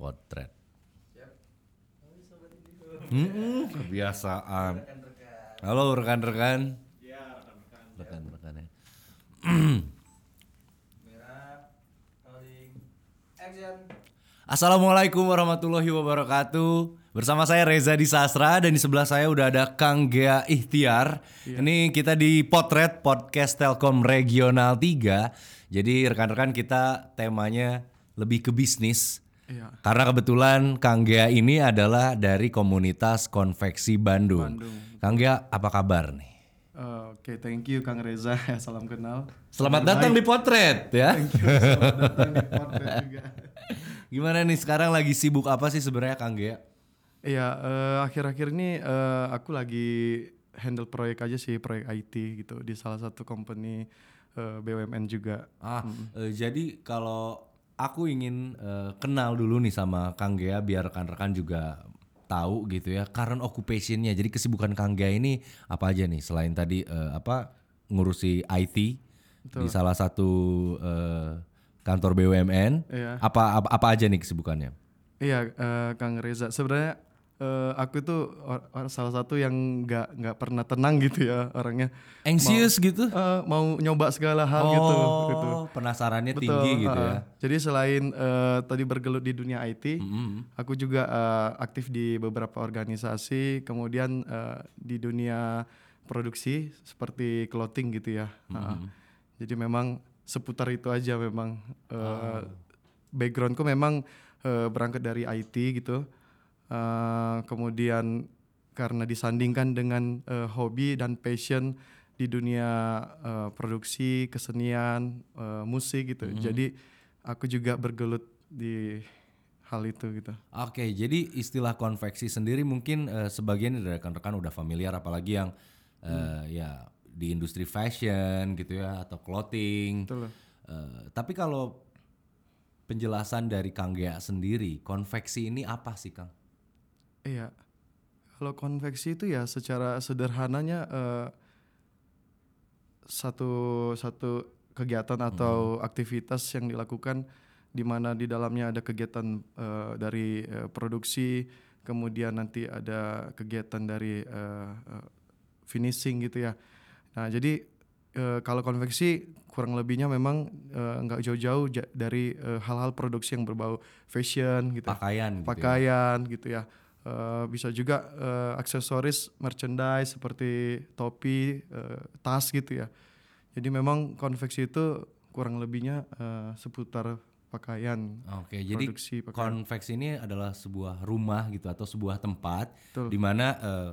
potret. Hmm, kebiasaan. Halo rekan-rekan. Rekan-rekan ya. Assalamualaikum warahmatullahi wabarakatuh. Bersama saya Reza di Sastra dan di sebelah saya udah ada Kang Gea Ikhtiar. Ini kita di Potret Podcast Telkom Regional 3. Jadi rekan-rekan kita temanya lebih ke bisnis. Iya. Karena kebetulan Kang Gea ini adalah dari komunitas konveksi Bandung. Kang Gea apa kabar nih? Oke, thank you Kang Reza. Salam kenal. Selamat datang di Potret ya. Selamat datang di Potret juga. Gimana nih sekarang lagi sibuk apa sih sebenarnya Kang Gea? Iya, eh, akhir-akhir ini eh, aku lagi handle proyek aja sih, proyek IT gitu di salah satu company eh, BUMN juga. Ah, eh, jadi kalau aku ingin eh, kenal dulu nih sama Kang Gea biar rekan-rekan juga tahu gitu ya current occupationnya. Jadi kesibukan Kang Gea ini apa aja nih selain tadi eh, apa ngurusi IT di salah satu eh, kantor BUMN. Iya. Apa, apa apa aja nih kesibukannya? Iya, eh, Kang Reza. Sebenarnya eh, aku itu or- or- salah satu yang nggak nggak pernah tenang gitu ya orangnya. Anxious gitu? Eh, mau nyoba segala hal gitu. gitu. Oh, penasarannya tinggi gitu uh-uh. ya. Jadi selain eh, tadi bergelut di dunia IT, aku juga eh, aktif di beberapa organisasi, kemudian eh, di dunia produksi seperti clothing gitu ya. Uh-uh. Jadi memang seputar itu aja memang. eh, Backgroundku memang eh, berangkat dari IT gitu. Eh, kemudian karena disandingkan dengan eh, hobi dan passion di dunia eh, produksi kesenian eh, musik gitu jadi aku juga bergelut di hal itu gitu Oke, jadi istilah konveksi sendiri mungkin eh, sebagian dari rekan-rekan udah familiar, apalagi yang eh, ya di industri fashion gitu ya atau clothing. Betul. Eh, tapi kalau penjelasan dari Kang Gea sendiri, konveksi ini apa sih Kang? Iya. Kalau konveksi itu ya secara sederhananya eh, satu satu kegiatan atau aktivitas yang dilakukan di mana di dalamnya ada kegiatan eh, dari eh, produksi kemudian nanti ada kegiatan dari eh, eh, finishing gitu ya. Nah jadi eh, kalau konveksi kurang lebihnya memang nggak jauh-jauh ja- dari hal-hal produksi yang berbau fashion gitu Pakaian gitu ya. pakaian gitu ya Eh, bisa juga eh, aksesoris merchandise seperti topi eh, tas gitu ya. Jadi memang konveksi itu kurang lebihnya eh, seputar pakaian Oke, jadi pakaian. konveksi ini adalah sebuah rumah gitu atau sebuah tempat di mana eh,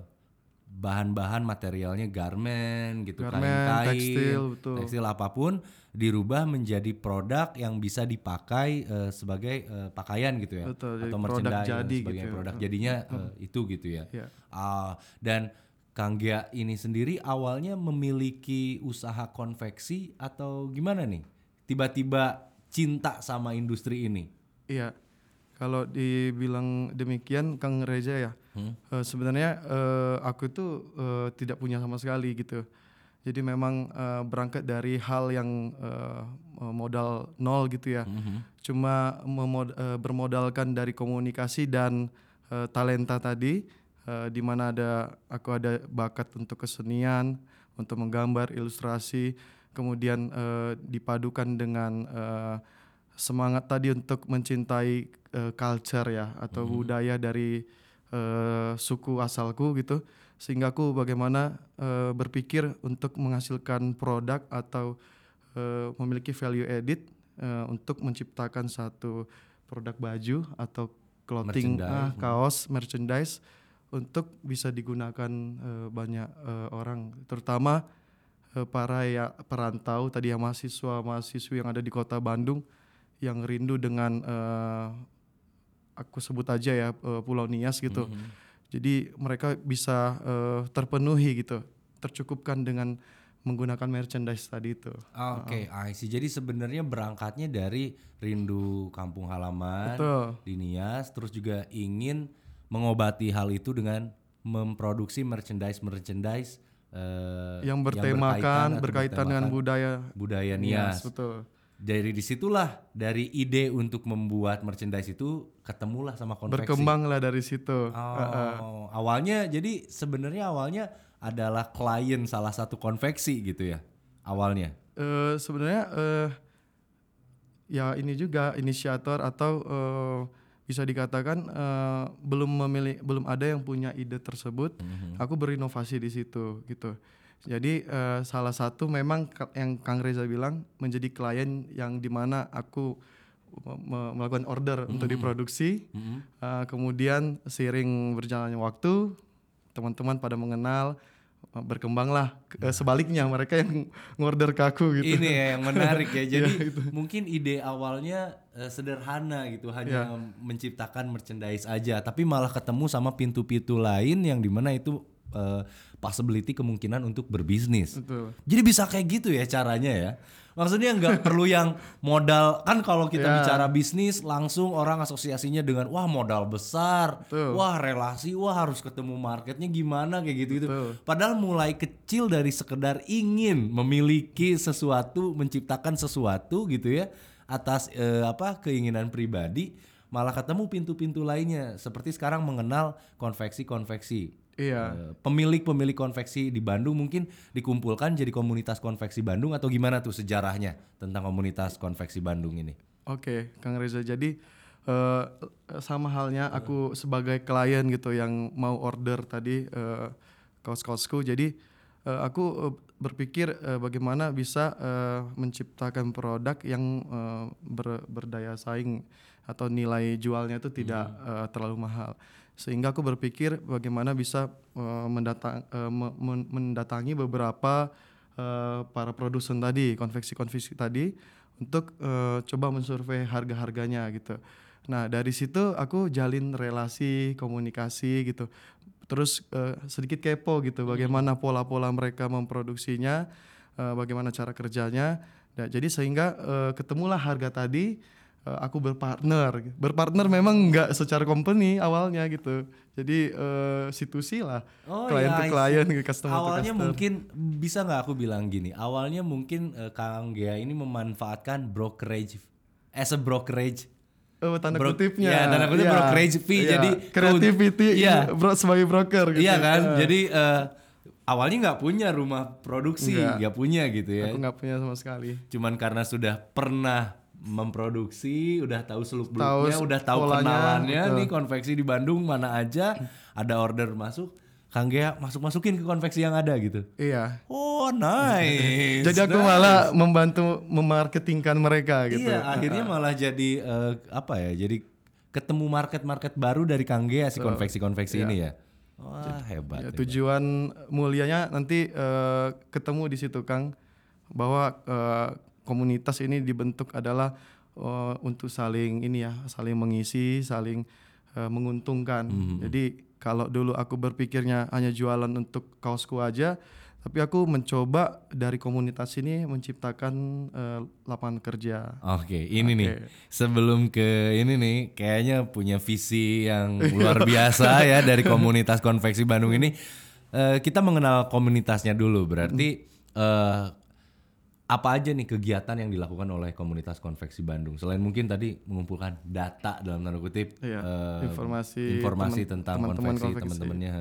bahan-bahan materialnya garment gitu, Garment, kain-kain, tekstil, betul. tekstil apa pun dirubah menjadi produk yang bisa dipakai eh, sebagai eh, pakaian gitu ya, Betul, atau merchandise jadi sebagainya. gitu ya. Produk jadinya eh, itu gitu ya. Iya. Ah, dan Kang Gia ini sendiri awalnya memiliki usaha konveksi atau gimana nih? Tiba-tiba cinta sama industri ini. Iya, kalau dibilang demikian Kang Reza ya, eh, sebenarnya eh, aku itu eh, tidak punya sama sekali gitu. Jadi memang eh, berangkat dari hal yang eh, modal nol gitu ya. Cuma memod- eh, bermodalkan dari komunikasi dan eh, talenta tadi, eh, di mana ada aku ada bakat untuk kesenian, untuk menggambar, ilustrasi, kemudian eh, dipadukan dengan eh, semangat tadi untuk mencintai eh, culture ya atau budaya dari eh, suku asalku gitu sehingga aku bagaimana eh, berpikir untuk menghasilkan produk atau eh, memiliki value edit eh, untuk menciptakan satu produk baju atau clothing ah, kaos merchandise untuk bisa digunakan eh, banyak eh, orang. Terutama eh, para ya perantau tadi yang mahasiswa mahasiswi yang ada di kota Bandung yang rindu dengan eh, aku sebut aja ya eh, Pulau Nias gitu. Jadi mereka bisa eh, terpenuhi gitu, tercukupkan dengan menggunakan merchandise tadi itu. Oke, I see. Jadi sebenarnya berangkatnya dari rindu kampung halaman Betul. di Nias, terus juga ingin mengobati hal itu dengan memproduksi merchandise merchandise eh, yang bertemakan atau berkaitan dengan bertemakan budaya budaya Nias, Nias. betul. Dari di situlah dari ide untuk membuat merchandise itu ketemulah sama konveksi. Berkembanglah dari situ. Oh, awalnya jadi sebenarnya awalnya adalah klien salah satu konveksi gitu ya awalnya. Eh, sebenarnya eh, ya ini juga inisiator atau eh, bisa dikatakan eh, belum memilih belum ada yang punya ide tersebut. Aku berinovasi di situ gitu. Jadi eh, salah satu memang yang Kang Reza bilang menjadi klien yang di mana aku me- me- melakukan order untuk diproduksi. Eh, kemudian seiring berjalannya waktu teman-teman pada mengenal eh, berkembanglah eh, sebaliknya mereka yang ngorder ke aku gitu. Ini ya yang menarik ya. Jadi mungkin ide awalnya eh, sederhana gitu, hanya menciptakan merchandise aja, tapi malah ketemu sama pintu-pintu lain yang di mana itu eh, possibility kemungkinan untuk berbisnis. Betul. Jadi bisa kayak gitu ya caranya ya. Maksudnya nggak perlu yang modal kan kalau kita Ya. bicara bisnis langsung orang asosiasinya dengan wah modal besar, Betul. wah relasi, wah harus ketemu marketnya gimana kayak gitu gitu. Betul. Padahal mulai kecil dari sekedar ingin memiliki sesuatu, menciptakan sesuatu gitu ya atas eh, apa keinginan pribadi, malah ketemu pintu-pintu lainnya seperti sekarang mengenal konveksi-konveksi. Iya. Eh, Pemilik-pemilik konveksi di Bandung mungkin dikumpulkan jadi komunitas konveksi Bandung atau gimana tuh sejarahnya tentang komunitas konveksi Bandung ini? Oke, Kang Reza. Jadi eh, sama halnya aku sebagai klien gitu yang mau order tadi eh, kaos-kaosku. Jadi eh, aku berpikir eh, bagaimana bisa eh, menciptakan produk yang eh, ber- berdaya saing atau nilai jualnya itu tidak eh, terlalu mahal. Sehingga aku berpikir bagaimana bisa eh, mendatang eh, me- men- mendatangi beberapa eh, para produsen tadi, konveksi-konveksi tadi untuk coba mensurvei harga-harganya gitu. Nah dari situ aku jalin relasi komunikasi gitu. Terus sedikit kepo gitu, bagaimana pola-pola mereka memproduksinya, bagaimana cara kerjanya. Nah, jadi sehingga eh, ketemulah harga tadi. Eh, aku berpartner, berpartner memang nggak secara company awalnya gitu. Jadi situsi lah, klien ya, to I klien, see. customer to Awalnya customer. mungkin bisa nggak aku bilang gini. Awalnya mungkin eh, Kang Gea ini memanfaatkan brokerage as a brokerage. Oh, tanda Bro- kutipnya. ya, tanda kutip Iya, brokerage fee. iya. Jadi creativity Iya. bro, sebagai broker gitu. Iya kan? Eh, Jadi eh, awalnya nggak punya rumah produksi, nggak punya gitu ya. aku nggak punya sama sekali. Cuman karena sudah pernah memproduksi, udah tahu seluk beluknya, udah tahu kenalannya betul. nih konveksi di Bandung mana aja ada order masuk, Kang Gea masuk masukin ke konveksi yang ada gitu. Iya. Oh nice. Jadi aku nice. malah membantu memarketingkan mereka gitu. Iya, akhirnya malah jadi eh, apa ya? Jadi ketemu market-market baru dari Kang Gea si konveksi-konveksi ini ya. Wah, hebat. Ya, hebat. tujuan mulianya nanti eh, ketemu di situ Kang bahwa eh, komunitas ini dibentuk adalah eh, untuk saling ini ya, saling mengisi, saling eh, menguntungkan. Jadi kalau dulu aku berpikirnya hanya jualan untuk kaosku aja, tapi aku mencoba dari komunitas ini menciptakan eh, lapangan kerja. Oke, ini nih sebelum ke ini nih, kayaknya punya visi yang luar biasa ya dari komunitas konveksi Bandung ini. Eh, kita mengenal komunitasnya dulu, berarti eh, apa aja nih kegiatan yang dilakukan oleh komunitas konveksi Bandung? Selain mungkin tadi mengumpulkan data dalam tanda kutip, Iya, eh, informasi informasi teman- tentang teman-teman konveksi konveksi. teman-temannya,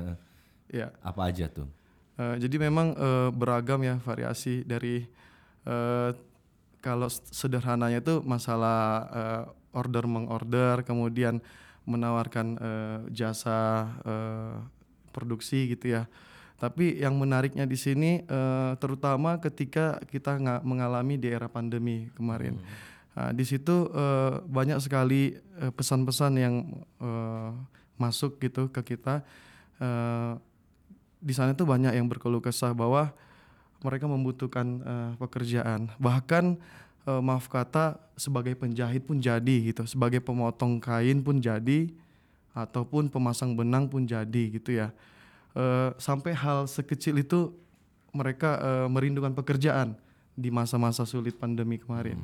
Ya. apa aja tuh? Eh, jadi memang eh, beragam ya variasi dari eh, kalau sederhananya itu masalah eh, order mengorder, kemudian menawarkan eh, jasa eh, produksi gitu ya. Tapi yang menariknya di sini eh, terutama ketika kita nggak mengalami di era pandemi kemarin. Nah, di situ eh, banyak sekali eh, pesan-pesan yang eh, masuk gitu ke kita. Eh, di sana tuh banyak yang berkeluh kesah bahwa mereka membutuhkan eh, pekerjaan. Bahkan eh, maaf kata sebagai penjahit pun jadi gitu, sebagai pemotong kain pun jadi ataupun pemasang benang pun jadi gitu ya. Eh, sampai hal sekecil itu mereka eh, merindukan pekerjaan di masa-masa sulit pandemi kemarin.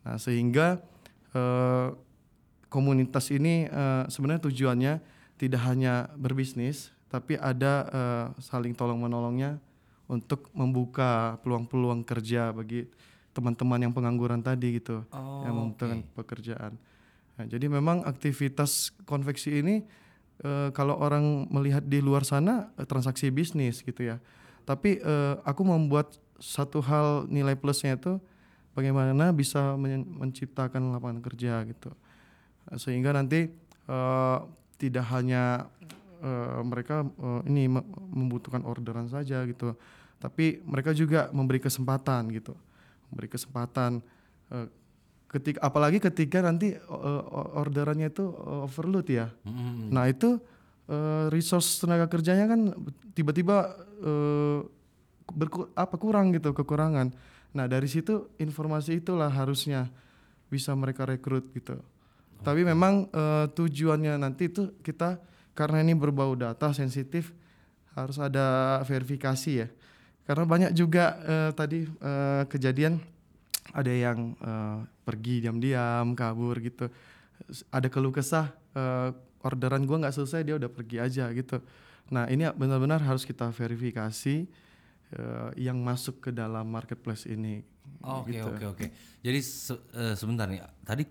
Nah, sehingga eh, komunitas ini eh, sebenarnya tujuannya tidak hanya berbisnis, tapi ada eh, saling tolong menolongnya untuk membuka peluang-peluang kerja bagi teman-teman yang pengangguran tadi gitu Oh, yang membutuhkan pekerjaan. Nah, jadi memang aktivitas konveksi ini eh, kalau orang melihat di luar sana eh, transaksi bisnis gitu ya. Tapi eh, aku membuat satu hal nilai plusnya itu bagaimana bisa men- menciptakan lapangan kerja gitu. Sehingga nanti eh, tidak hanya eh, mereka eh, ini me- membutuhkan orderan saja gitu, tapi mereka juga memberi kesempatan gitu, memberi kesempatan ketika apalagi ketika nanti eh, orderannya itu eh, overload ya. Mm-mm. Nah itu eh, resource tenaga kerjanya kan tiba-tiba eh, berku- apa kurang gitu kekurangan. Nah dari situ informasi itulah harusnya bisa mereka rekrut gitu. Tapi memang eh, tujuannya nanti itu kita karena ini berbau data sensitif harus ada verifikasi ya. Karena banyak juga eh, tadi eh, kejadian ada yang eh, pergi diam-diam kabur gitu. Ada keluh kesah eh, orderan gua nggak selesai dia udah pergi aja gitu. Nah ini benar-benar harus kita verifikasi eh, yang masuk ke dalam marketplace ini. Oke gitu. oke oke. Jadi se- eh, sebentar nih. Tadi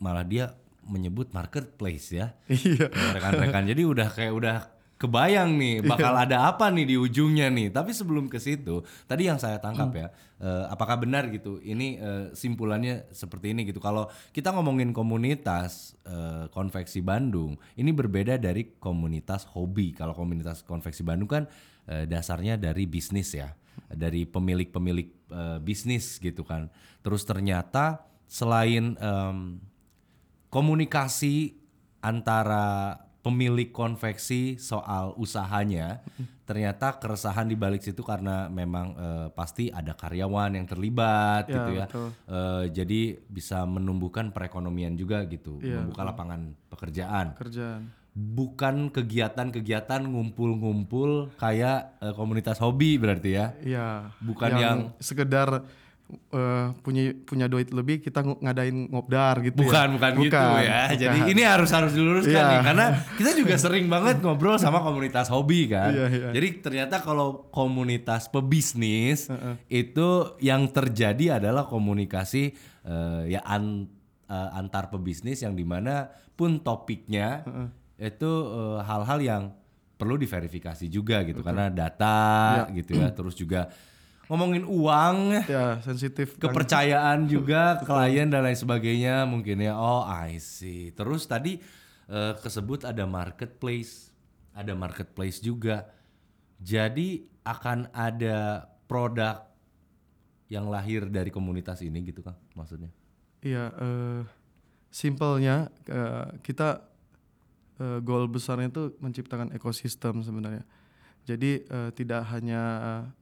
malah dia menyebut marketplace ya. Iya. rekan-rekan. Jadi udah kayak udah kebayang nih bakal ada apa nih di ujungnya nih. Tapi sebelum ke situ, tadi yang saya tangkap ya, eh, apakah benar gitu? Ini eh, simpulannya seperti ini gitu. Kalau kita ngomongin komunitas eh, konveksi Bandung, ini berbeda dari komunitas hobi. Kalau komunitas konveksi Bandung kan eh, dasarnya dari bisnis ya, dari pemilik-pemilik eh, bisnis gitu kan. Terus ternyata selain em, komunikasi antara pemilik konveksi soal usahanya ternyata keresahan di balik situ karena memang eh, pasti ada karyawan yang terlibat Ya, gitu ya betul. Eh, jadi bisa menumbuhkan perekonomian juga gitu Iya, membuka lapangan pekerjaan Kerjaan. bukan kegiatan-kegiatan ngumpul-ngumpul kayak eh, komunitas hobi berarti ya Iya. Bukan yang- sekedar eh, punya punya duit lebih kita ng- ngadain ngobdar gitu Bukan, ya. bukan, gitu ya. bukan. Jadi ini harus harus diluruskan Iya. nih karena kita juga sering banget ngobrol sama komunitas hobi kan. Iya, iya. Jadi ternyata kalau komunitas pebisnis itu yang terjadi adalah komunikasi eh, ya an- eh, antar pebisnis yang di mana pun topiknya itu eh, hal-hal yang perlu diverifikasi juga gitu karena data Iya. gitu ya. Terus juga ngomongin uang ya sensitif. kepercayaan juga klien dan lain sebagainya mungkin ya. Oh I see. Terus tadi eh, kesebut ada marketplace ada marketplace juga. Jadi akan ada produk yang lahir dari komunitas ini gitu kan maksudnya? Iya, eh, simpelnya eh, kita eh, goal besarnya itu menciptakan ekosistem sebenarnya. Jadi eh, tidak hanya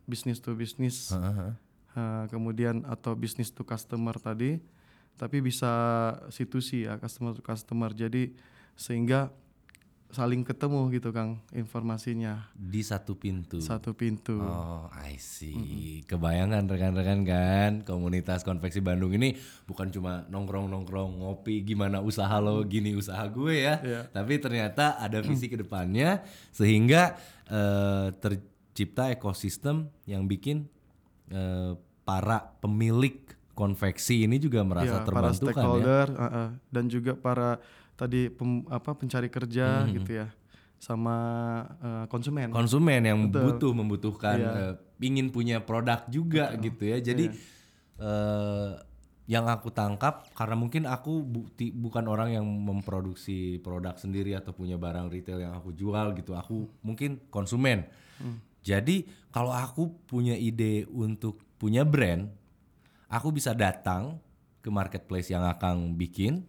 bisnis to bisnis, eh, kemudian atau bisnis to customer tadi, tapi bisa situsi ya customer to customer. Jadi sehingga saling ketemu gitu Kang informasinya di satu pintu satu pintu. Oh, I see. Kebayangan rekan-rekan kan, komunitas konveksi Bandung ini bukan cuma nongkrong-nongkrong ngopi gimana usaha lo, gini usaha gue ya. Iya. Tapi ternyata ada visi ke depannya sehingga eh, tercipta ekosistem yang bikin eh, para pemilik konveksi ini juga merasa Ya, para terbantu kan ya. stakeholder uh, uh, dan juga para tadi pem- apa pencari kerja Hmm. gitu ya sama uh, konsumen. Konsumen yang Betul. butuh membutuhkan Iya. eh, ingin punya produk juga gitu ya. Jadi eh, yang aku tangkap karena mungkin aku bukti bukan orang yang memproduksi produk sendiri atau punya barang retail yang aku jual gitu. Aku mungkin konsumen. Jadi kalau aku punya ide untuk punya brand aku bisa datang ke marketplace yang akan bikin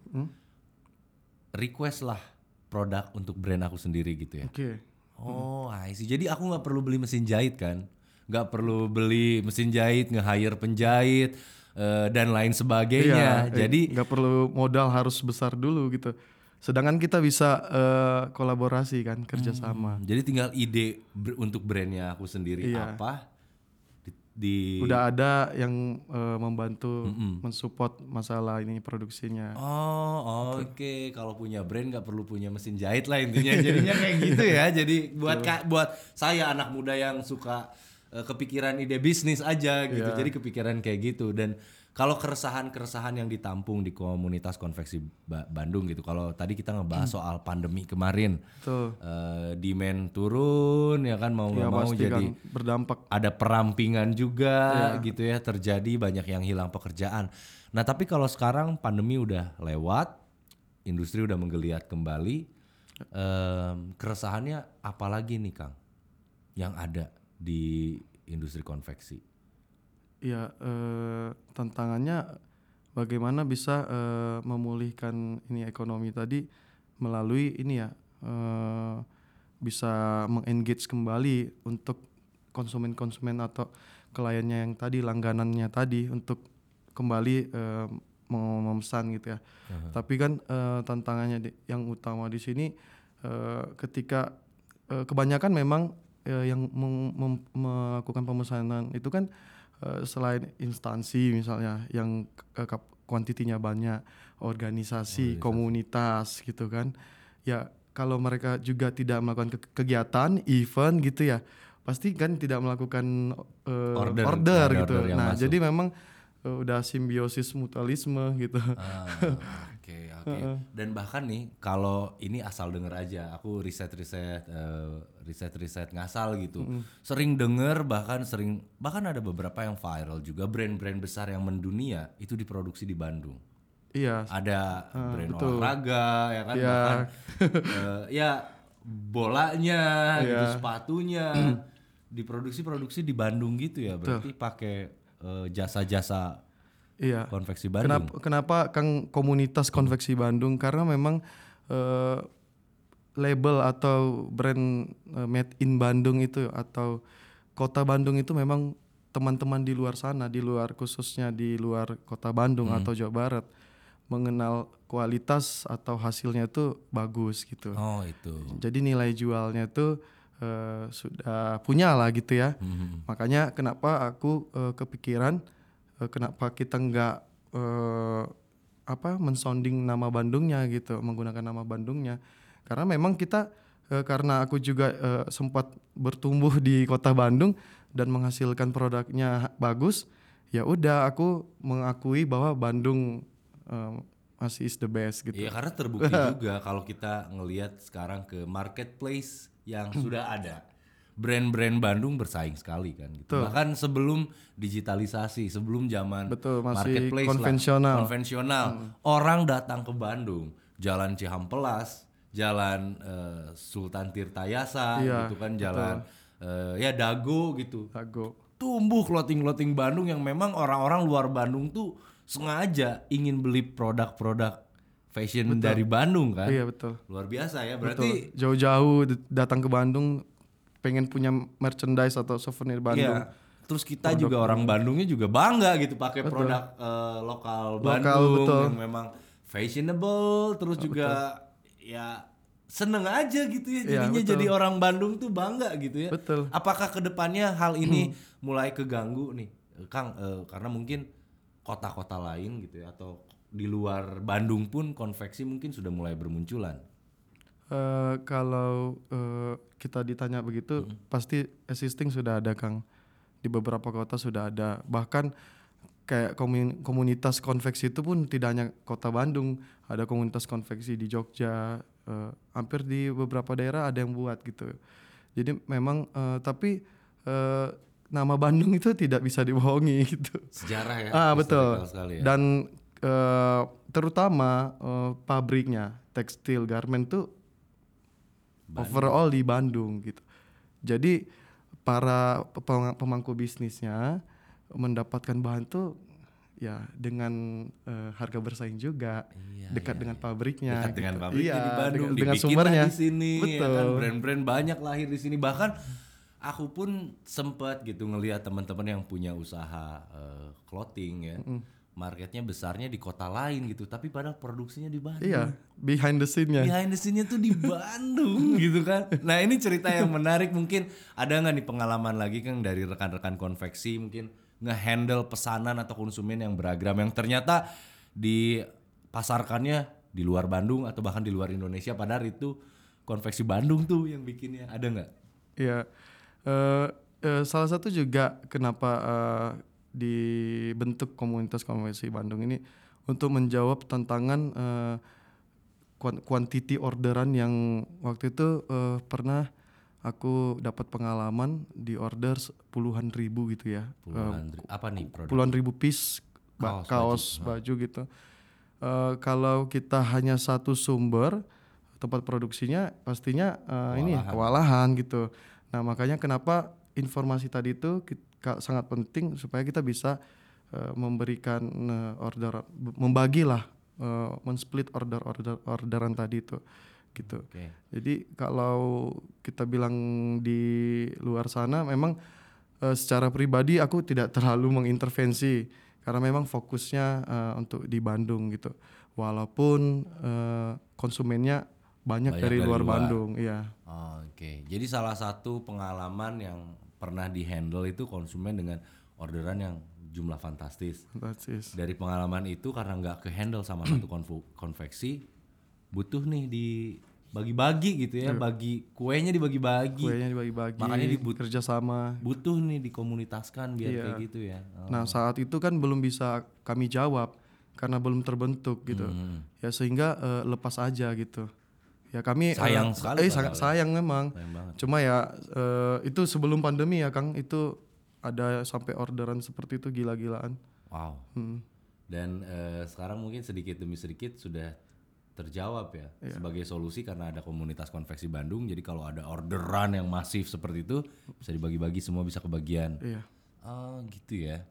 request lah produk untuk brand aku sendiri gitu ya oke Oh, I see. Jadi aku nggak perlu beli mesin jahit kan? Nggak perlu beli mesin jahit, nge-hire penjahit eh, dan lain sebagainya. Iya, eh, Jadi nggak perlu modal harus besar dulu gitu sedangkan kita bisa uh, kolaborasi kan kerjasama jadi tinggal ide br- untuk brandnya aku sendiri Iya. apa di, udah ada yang uh, membantu mensupport masalah ini produksinya Oh, oke. Kalau punya brand nggak perlu punya mesin jahit lah intinya. Jadinya kayak gitu ya. Jadi buat ka- buat saya anak muda yang suka eh, kepikiran ide bisnis aja gitu. Iya. Jadi kepikiran kayak gitu dan Kalau keresahan-keresahan yang ditampung di komunitas konveksi Ba- Bandung gitu. Kalau tadi kita ngebahas soal pandemi kemarin, Betul. eh, demand turun ya kan mau nggak Ya mau pasti jadi kan berdampak. ada perampingan juga Iya. gitu ya terjadi banyak yang hilang pekerjaan. Nah tapi kalau sekarang pandemi udah lewat, industri udah menggeliat kembali, em, keresahannya apalagi nih Kang yang ada di industri konveksi? Ya eh, tantangannya bagaimana bisa eh, memulihkan ini ekonomi tadi melalui ini ya eh, bisa mengengage kembali untuk konsumen-konsumen atau kliennya yang tadi langganannya tadi untuk kembali eh, mem- memesan gitu ya. Tapi kan eh, tantangannya di- yang utama di sini eh, ketika eh, kebanyakan memang eh, yang meng- mem- melakukan pemesanan itu kan eh, selain instansi misalnya yang kuantitinya banyak, organisasi, komunitas gitu kan. Ya kalau mereka juga tidak melakukan ke- kegiatan, event gitu ya, pasti kan tidak melakukan eh, Order, order, ada gitu. order nah, masuk. jadi memang eh, udah simbiosis mutualisme gitu. Ah, Oke oke. Dan bahkan nih kalau ini asal denger aja, aku riset-riset eh, riset-riset ngasal gitu. Sering denger bahkan sering bahkan ada beberapa yang viral juga brand-brand besar yang mendunia itu diproduksi di Bandung. Iya, Ada brand betul. olahraga ya kan Iya. bahkan eh, ya bolanya gitu Iya. sepatunya diproduksi-produksi di Bandung gitu ya. Berarti pakai eh, jasa-jasa iya. konveksi Bandung. Kenapa, kenapa Kang komunitas konveksi Bandung? Karena memang eh, label atau brand eh, made in Bandung itu atau kota Bandung itu memang teman-teman di luar sana, di luar khususnya di luar kota Bandung atau Jawa Barat mengenal kualitas atau hasilnya itu bagus gitu. Oh itu. Jadi nilai jualnya itu eh, sudah punya lah gitu ya. Mhm. Makanya kenapa aku eh, kepikiran eh, kenapa kita nggak eh, apa mensounding nama Bandungnya gitu, menggunakan nama Bandungnya. Karena memang kita eh, karena aku juga eh, sempat bertumbuh di kota Bandung dan menghasilkan produknya bagus, ya udah aku mengakui bahwa Bandung eh, masih is the best gitu. Iya karena terbukti juga kalau kita ngelihat sekarang ke marketplace yang sudah ada. Brand-brand Bandung bersaing sekali kan gitu. Bahkan sebelum digitalisasi, sebelum zaman Betul, masih marketplace lah, konvensional. konvensional. Orang datang ke Bandung, Jalan Cihampelas, Jalan eh, Sultan Tirtayasa Iya, gitu kan, jalan eh, ya Dago gitu. Dago. tumbuh clothing-clothing Bandung yang memang orang-orang luar Bandung tuh sengaja ingin beli produk-produk fashion dari Bandung kan. Iya betul. Luar biasa ya. Betul. Berarti Jauh-jauh datang ke Bandung pengen punya merchandise atau souvenir Bandung. iya. Terus kita juga orang Bandungnya juga bangga gitu pakai produk eh, lokal Bandung betul. yang memang fashionable terus juga ya seneng aja gitu ya Iya, jadinya betul. jadi orang Bandung tuh bangga gitu ya. Betul. Apakah ke depannya hal ini mulai keganggu nih, Kang? eh, karena mungkin kota-kota lain gitu ya atau di luar Bandung pun konveksi mungkin sudah mulai bermunculan. Eh, kalau eh, kita ditanya begitu, pasti existing sudah ada Kang. Di beberapa kota sudah ada. Bahkan kayak komun- komunitas konveksi itu pun tidak hanya kota Bandung, ada komunitas konveksi di Jogja, eh, hampir di beberapa daerah ada yang buat gitu. Jadi memang eh, tapi eh, nama Bandung itu tidak bisa dibohongi gitu. Sejarah ya. Ah betul. sekali ya. Dan eh, terutama eh, pabriknya tekstil garment tuh overall di Bandung gitu. Jadi para pem- pemangku bisnisnya mendapatkan bahan tuh ya dengan eh, harga bersaing juga Iya, dekat iya, dengan iya. pabriknya Dekat dengan gitu. pabriknya Iya, di Bandung, dengan, dengan sumbernya di sini, ya betul kan? Brand-brand banyak lahir di sini. Bahkan aku pun sempat gitu ngelihat teman-teman yang punya usaha eh, clothing ya, marketnya besarnya di kota lain gitu, tapi padahal produksinya di Bandung. iya behind the scene-nya Behind the scene-nya tuh di Bandung gitu kan. Nah ini cerita yang menarik mungkin ada nggak nih pengalaman lagi kan dari rekan-rekan konveksi mungkin ngehandle pesanan atau konsumen yang beragam yang ternyata dipasarkannya di luar Bandung atau bahkan di luar Indonesia padahal itu konveksi Bandung tuh yang bikinnya ada nggak? Iya, Eh, eh, salah satu juga kenapa eh, dibentuk komunitas konveksi Bandung ini untuk menjawab tantangan quantity orderan yang waktu itu eh, pernah aku dapat pengalaman di order puluhan ribu gitu ya Puluhan ri- apa nih produk? puluhan ribu piece ba- Kaos, kaos, baju, gitu. Eh, kalau kita hanya satu sumber tempat produksinya, pastinya eh, ini ya, kewalahan gitu. Nah makanya kenapa informasi tadi itu sangat penting supaya kita bisa eh, memberikan eh, order, membagilah, eh, mensplit order order orderan tadi itu, gitu. Oke. Jadi kalau kita bilang di luar sana memang eh, secara pribadi aku tidak terlalu mengintervensi karena memang fokusnya eh, untuk di Bandung gitu. Walaupun eh, konsumennya banyak, Banyak dari, dari luar, luar. Bandung, iya. Oh, Oke, jadi salah satu pengalaman yang pernah dihandle itu konsumen dengan orderan yang jumlah fantastis. Fantastis. Dari pengalaman itu karena nggak ke handle sama satu konveksi, butuh nih dibagi-bagi gitu ya, bagi kuenya dibagi-bagi, Kuenya dibagi-bagi, Makanya dibut- kerjasama. butuh nih dikomunitaskan biar Iya. kayak gitu ya. Oh. Nah saat itu kan belum bisa kami jawab karena belum terbentuk gitu. Hmm. Ya sehingga eh, lepas aja gitu. Ya kami eh, Sayang sekali Eh sangat sayang memang. Sayang banget. Cuma ya eh, itu sebelum pandemi ya Kang itu ada sampai orderan seperti itu gila-gilaan. Wow. Hmm. Dan eh, sekarang mungkin sedikit demi sedikit sudah terjawab ya Iya. sebagai solusi karena ada komunitas konveksi Bandung. Jadi kalau ada orderan yang masif seperti itu bisa dibagi-bagi semua bisa kebagian. Iya. Oh gitu ya.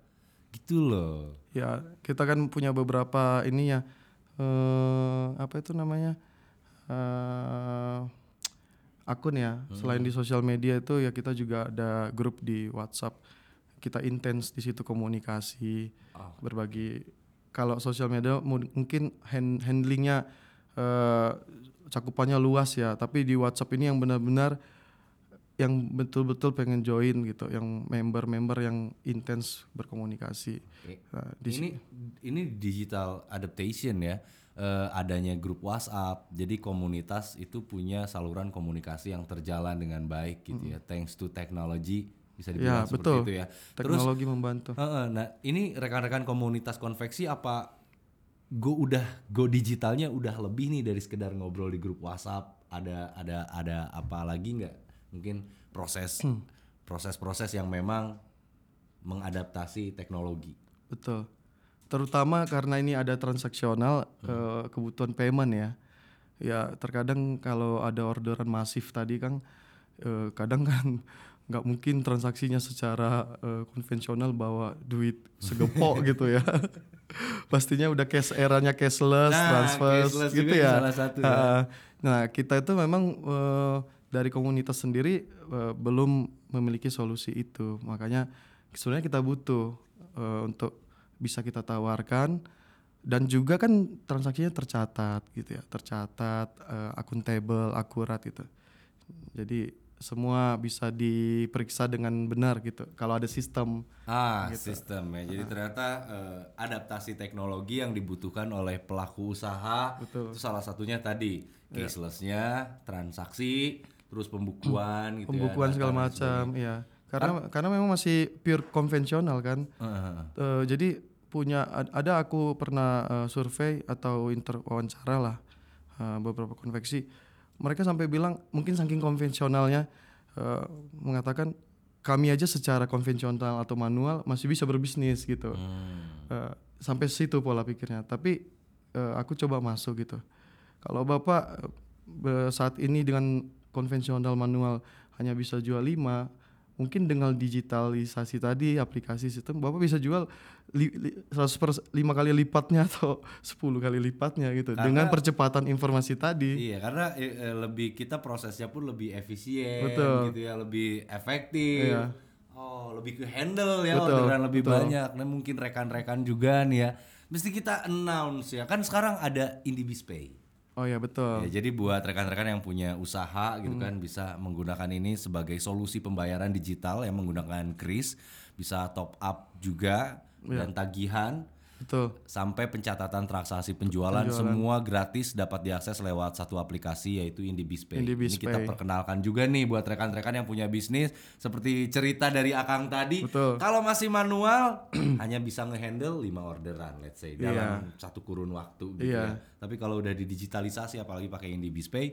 Gitu loh. Ya kita kan punya beberapa ini ya eh apa itu namanya eh akun ya. Selain di sosial media itu ya kita juga ada grup di WhatsApp. Kita intens di situ komunikasi, berbagi. Kalau sosial media mu- mungkin hand- handlingnya eh cakupannya luas ya. Tapi di WhatsApp ini yang benar-benar yang betul-betul pengen join gitu, yang member-member yang intens berkomunikasi. Oke. Nah, di ini ini digital adaptation ya. Eh, adanya grup WhatsApp. Jadi komunitas itu punya saluran komunikasi yang terjalan dengan baik gitu ya. Thanks to technology bisa dibilang Ya, seperti betul. itu ya. Terus teknologi membantu. Heeh, nah ini rekan-rekan komunitas konveksi apa go udah go digitalnya udah lebih nih dari sekedar ngobrol di grup WhatsApp ada ada ada apa lagi nggak mungkin proses proses-proses yang memang mengadaptasi teknologi Betul. Terutama karena ini ada transaksional eh, kebutuhan payment ya. Ya terkadang kalau ada orderan masif tadi kan eh, kadang kan nggak mungkin transaksinya secara eh, konvensional bawa duit segepok gitu ya. Pastinya udah cash eranya cashless, Nah, transfer cashless gitu ya. salah satu ya. Nah kita itu memang eh, dari komunitas sendiri eh, belum memiliki solusi itu. Makanya sebenarnya kita butuh eh, untuk bisa kita tawarkan. Dan juga kan transaksinya tercatat gitu ya, tercatat, eh, akuntabel, akurat gitu. Jadi semua bisa diperiksa dengan benar gitu. Kalau ada sistem, ah sistem ya. Jadi ternyata eh, adaptasi teknologi yang dibutuhkan oleh pelaku usaha itu salah satunya tadi. Cashlessnya transaksi terus pembukuan gitu ya, pembukuan data segala macam, ya. Karena karena memang masih pure konvensional kan. Heeh. Eh, jadi punya ad- ada aku pernah eh, survei atau inter wawancara lah eh, beberapa konveksi mereka sampai bilang mungkin saking konvensionalnya eh, mengatakan kami aja secara konvensional atau manual masih bisa berbisnis gitu Hmm. Eh, sampai situ pola pikirnya tapi eh, aku coba masuk gitu kalau bapak be- saat ini dengan konvensional manual hanya bisa jual 5 mungkin dengan digitalisasi tadi aplikasi sistem bapak bisa jual li, li, 100 per 5 kali lipatnya atau 10 kali lipatnya gitu dengan percepatan informasi tadi Iya, karena eh, lebih kita prosesnya pun lebih efisien Betul. gitu ya, lebih efektif. Iya. Oh, lebih ke handle ya Betul, orderan lebih betul. banyak. Nah, mungkin rekan-rekan juga nih ya. Mesti kita announce ya. Kan sekarang ada Indibis Pay. Oh ya betul Ya, jadi buat rekan-rekan yang punya usaha gitu kan bisa menggunakan ini sebagai solusi pembayaran digital yang menggunakan kris, bisa top up juga dan tagihan. Betul. sampai pencatatan transaksi penjualan, semua gratis dapat diakses lewat satu aplikasi yaitu IndiBizPay. IndiBizPay. Ini kita perkenalkan juga nih buat rekan-rekan yang punya bisnis seperti cerita dari Akang tadi. Betul. Kalau masih manual hanya bisa ngehandle 5 orderan let's say dalam satu kurun waktu gitu Iya. ya. Tapi kalau udah didigitalisasi apalagi pakai IndiBizPay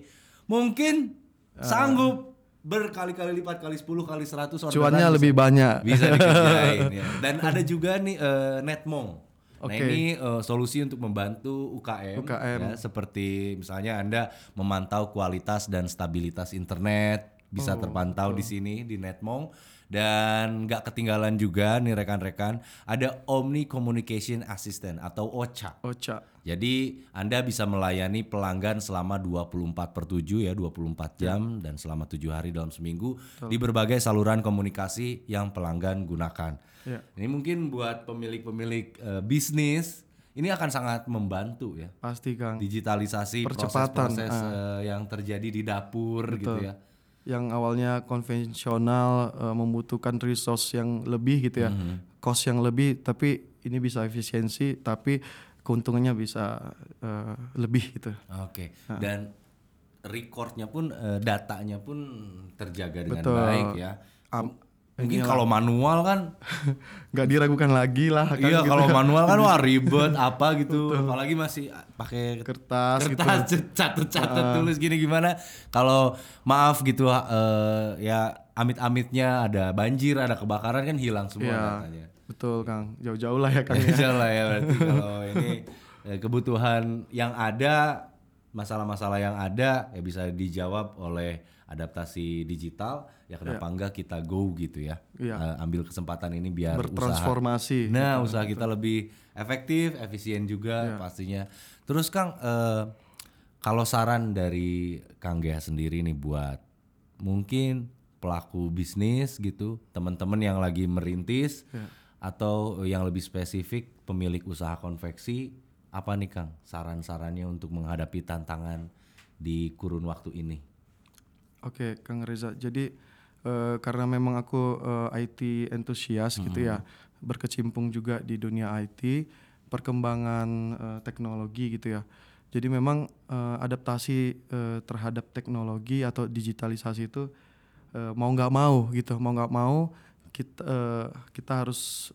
mungkin sanggup berkali-kali lipat kali 10 kali 100 orderan Cuannya bisa- lebih banyak. bisa dikerjain ya. Dan ada juga nih eh, Netmong. Nah Oke. ini eh, solusi untuk membantu UKM, UKM. ya, seperti misalnya Anda memantau kualitas dan stabilitas internet bisa terpantau di sini di Netmong dan nggak ketinggalan juga nih rekan-rekan ada Omni Communication Assistant atau OCA. Ocha. Jadi Anda bisa melayani pelanggan selama 24 per 7 ya, 24 jam dan selama 7 hari dalam seminggu di berbagai saluran komunikasi yang pelanggan gunakan. Ya. Ini mungkin buat pemilik-pemilik eh, bisnis ini akan sangat membantu ya. Pasti Kang. Digitalisasi proses-proses eh, yang terjadi di dapur gitu ya. Yang awalnya konvensional eh, membutuhkan resource yang lebih gitu ya. Mhm. Cost yang lebih tapi ini bisa efisiensi tapi keuntungannya bisa eh, lebih gitu. Oke. Dan recordnya pun eh, datanya pun terjaga dengan Betul. baik ya. Am- Mungkin kalau manual kan nggak diragukan lagi lah kan iya gitu. kalau manual kan wah ribet apa gitu apalagi masih pakai kertas, gitu. kertas catat-catat tulis gini gimana kalau maaf gitu eh, ya amit-amitnya ada banjir ada kebakaran kan hilang semua Iya. datanya Betul Kang. Jauh-jauh lah ya Kang. ya. Jauh lah ya berarti kalau ini eh, kebutuhan yang ada masalah-masalah yang ada ya bisa dijawab oleh adaptasi digital ya kenapa enggak kita go gitu ya Iya. Eh, ambil kesempatan ini biar usaha Bertransformasi. Nah, usaha kita lebih efektif, efisien juga pastinya. Terus Kang, eh, kalau saran dari Kang Gea sendiri nih buat mungkin pelaku bisnis gitu, teman-teman yang lagi merintis atau yang lebih spesifik pemilik usaha konveksi, apa nih Kang saran-sarannya untuk menghadapi tantangan di kurun waktu ini? Oke, Kang Reza. Jadi eh, karena memang aku eh, IT entusias gitu ya, berkecimpung juga di dunia IT, perkembangan eh, teknologi gitu ya. Jadi memang eh, adaptasi eh, terhadap teknologi atau digitalisasi itu eh, mau nggak mau gitu, mau nggak mau kita eh, kita harus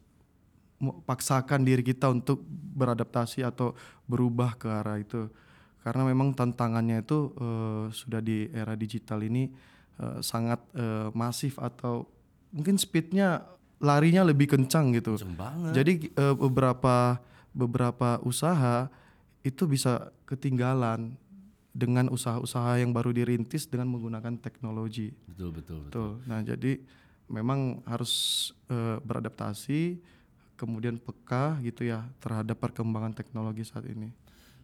paksakan diri kita untuk beradaptasi atau berubah ke arah itu karena memang tantangannya itu eh, sudah di era digital ini eh, sangat eh, masif atau mungkin speednya larinya lebih kencang gitu banget. jadi eh, beberapa beberapa usaha itu bisa ketinggalan dengan usaha-usaha yang baru dirintis dengan menggunakan teknologi Betul betul betul. Betul. Nah, jadi memang harus eh, beradaptasi, kemudian peka gitu ya terhadap perkembangan teknologi saat ini.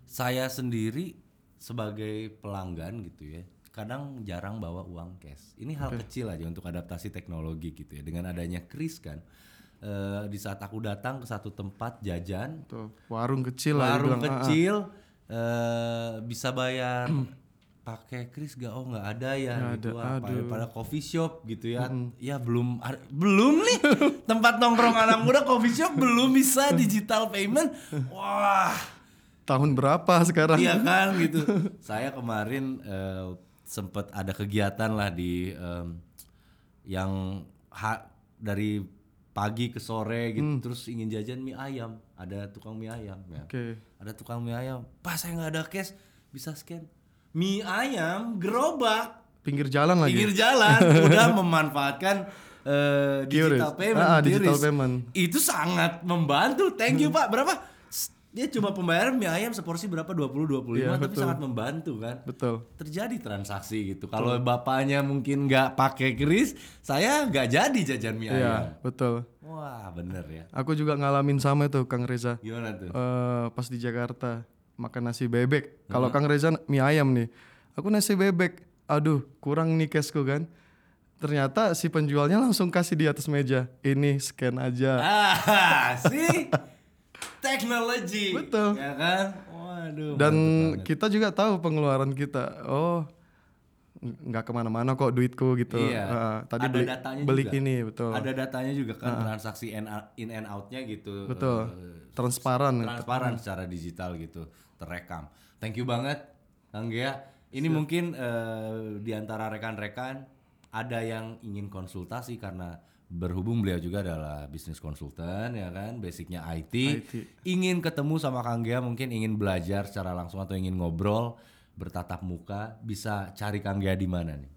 Saya sendiri sebagai pelanggan gitu ya, kadang jarang bawa uang cash. Ini hal kecil aja untuk adaptasi teknologi gitu ya. Dengan adanya kris kan, eh, di saat aku datang ke satu tempat jajan, Tuh, warung kecil lah warung dibilang, ah, ah. kecil, eh, bisa bayar pakai kris gak? Oh nggak ada ya gitu. Wah, pada, pada coffee shop gitu ya. Ya belum ada- belum nih tempat nongkrong anak muda coffee shop belum bisa digital payment. Wah. Tahun berapa sekarang? Iya kan gitu. Saya kemarin eh, sempet ada kegiatan lah di em, yang ha- dari pagi ke sore gitu terus ingin jajan mie ayam. Ada tukang mie ayam ya. Oke. Ada tukang mie ayam. Pas saya nggak ada cash bisa scan. Mie ayam gerobak Pinggir jalan lagi. pinggir jalan udah memanfaatkan eh, digital payment, Ah, ah, digital payment. Itu sangat membantu. Thank you Pak. Berapa? Dia cuma pembayaran mie ayam seporsi berapa 20 25 Iya, tapi betul. sangat membantu kan. Betul. Terjadi transaksi gitu. Kalau bapaknya mungkin nggak pakai kris, saya nggak jadi jajan mie ayam. Iya, betul. Wah, bener ya. Aku juga ngalamin sama itu Kang Reza. Gimana tuh? Eh, pas di Jakarta makan nasi bebek. Kalau Kang Reza mie ayam nih, aku nasi bebek. Aduh, kurang nih cashku kan. Ternyata si penjualnya langsung kasih di atas meja. Ini scan aja. Ah, sih. Teknologi. Betul. Ya kan? Waduh. Dan kita juga tahu pengeluaran kita. Oh, nggak ke mana-mana kok duitku gitu. Iya. Eh, tadi Ada beli datanya beli juga. ini betul. Ada datanya juga kan transaksi in, and out-nya gitu. Betul. eh, Transparan. transparan secara digital gitu, terekam. Thank you banget Kang Gea. Ini mungkin eh, di antara rekan-rekan ada yang ingin konsultasi karena berhubung beliau juga adalah bisnis konsultan ya kan, basicnya IT. IT. Ingin ketemu sama Kang Gea, mungkin ingin belajar secara langsung atau ingin ngobrol bertatap muka, bisa cari Kang Gea di mana nih?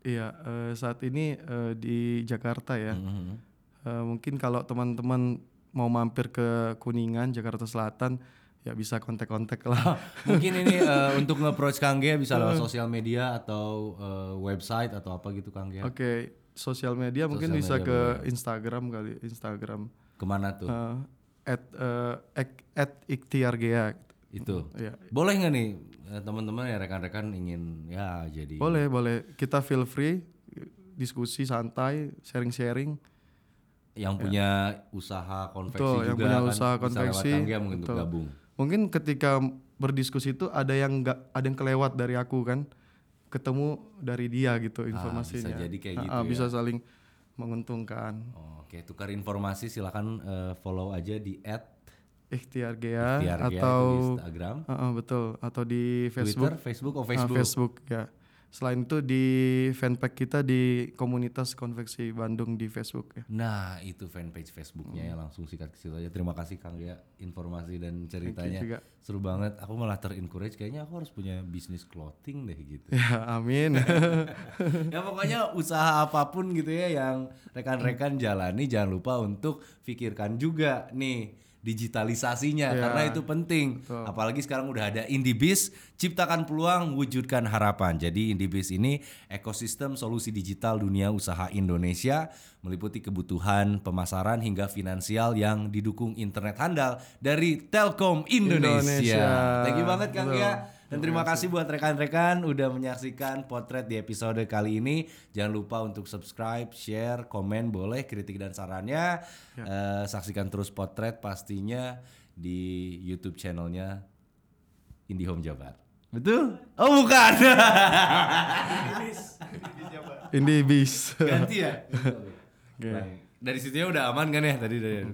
Iya, eh, saat ini eh, di Jakarta ya. Mhm. Eh, mungkin kalau teman-teman mau mampir ke Kuningan, Jakarta Selatan, ya bisa kontak-kontak lah. Mungkin ini eh, untuk nge-approach Kang Gea bisa lewat sosial media atau eh, website atau apa gitu Kang Gea. Oke, sosial media mungkin Sosial bisa media ke Instagram kali, Instagram. Ke mana tuh? Eh, at ek- at Ikhtiargea. Itu. Ya, Boleh nggak nih eh, teman-teman ya rekan-rekan ingin ya jadi boleh, boleh. Kita feel free diskusi santai, sharing-sharing. yang punya usaha konveksi Betul, juga yang punya kan usaha bisa konveksi, mungkin untuk betul. gabung. Mungkin ketika berdiskusi itu ada yang nggak ada yang kelewat dari aku kan, ketemu dari dia gitu informasinya. Ah, bisa jadi kayak Ah, gitu ah, ya. Bisa saling menguntungkan. Oh, Oke, tukar informasi silakan eh, follow aja di Ikhtiargea @tiargea atau di Instagram, Ah, ah, betul atau di Twitter, Facebook. Facebook, oh Ah, Facebook. Facebook ya. Selain itu di fanpage kita di komunitas konveksi Bandung di Facebook ya. Nah, itu fanpage Facebooknya ya langsung sikat ke situ aja. Terima kasih Kang Gea informasi dan ceritanya. juga. Seru banget. Aku malah ter-encourage kayaknya aku harus punya bisnis clothing deh gitu. Ya, amin. ya pokoknya usaha apa pun gitu ya yang rekan-rekan jalani jangan lupa untuk pikirkan juga nih digitalisasinya Ya, karena itu penting. Apalagi sekarang udah ada Indibis, ciptakan peluang, wujudkan harapan. Jadi Indibis ini ekosistem solusi digital dunia usaha Indonesia meliputi kebutuhan pemasaran hingga finansial yang didukung internet handal dari Telkom Indonesia. Indonesia. Thank you banget Kang Betul. ya. Dan terima kasih buat rekan-rekan udah menyaksikan potret di episode kali ini. Jangan lupa untuk subscribe, share, komen boleh kritik dan sarannya. Eh, saksikan terus potret pastinya di YouTube channelnya IndiHome Jabar. Betul? Oh bukan. Ini bis. Ganti ya. Baik. Dari situnya udah aman kan ya tadi dari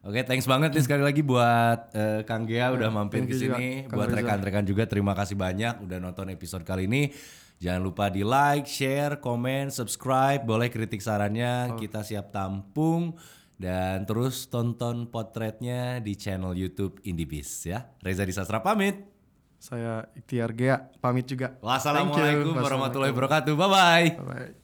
Oke, thanks banget nih sekali lagi buat eh, Kang Gea udah mampir ke sini. Buat rekan-rekan juga terima kasih banyak udah nonton episode kali ini. Jangan lupa di like, share, komen, subscribe. Boleh kritik sarannya, kita siap tampung. Dan terus tonton potretnya di channel YouTube Indibis ya. Reza Disastra pamit. Saya Ikhtiargea pamit juga. Wassalamualaikum warahmatullahi wabarakatuh. Bye bye. Bye.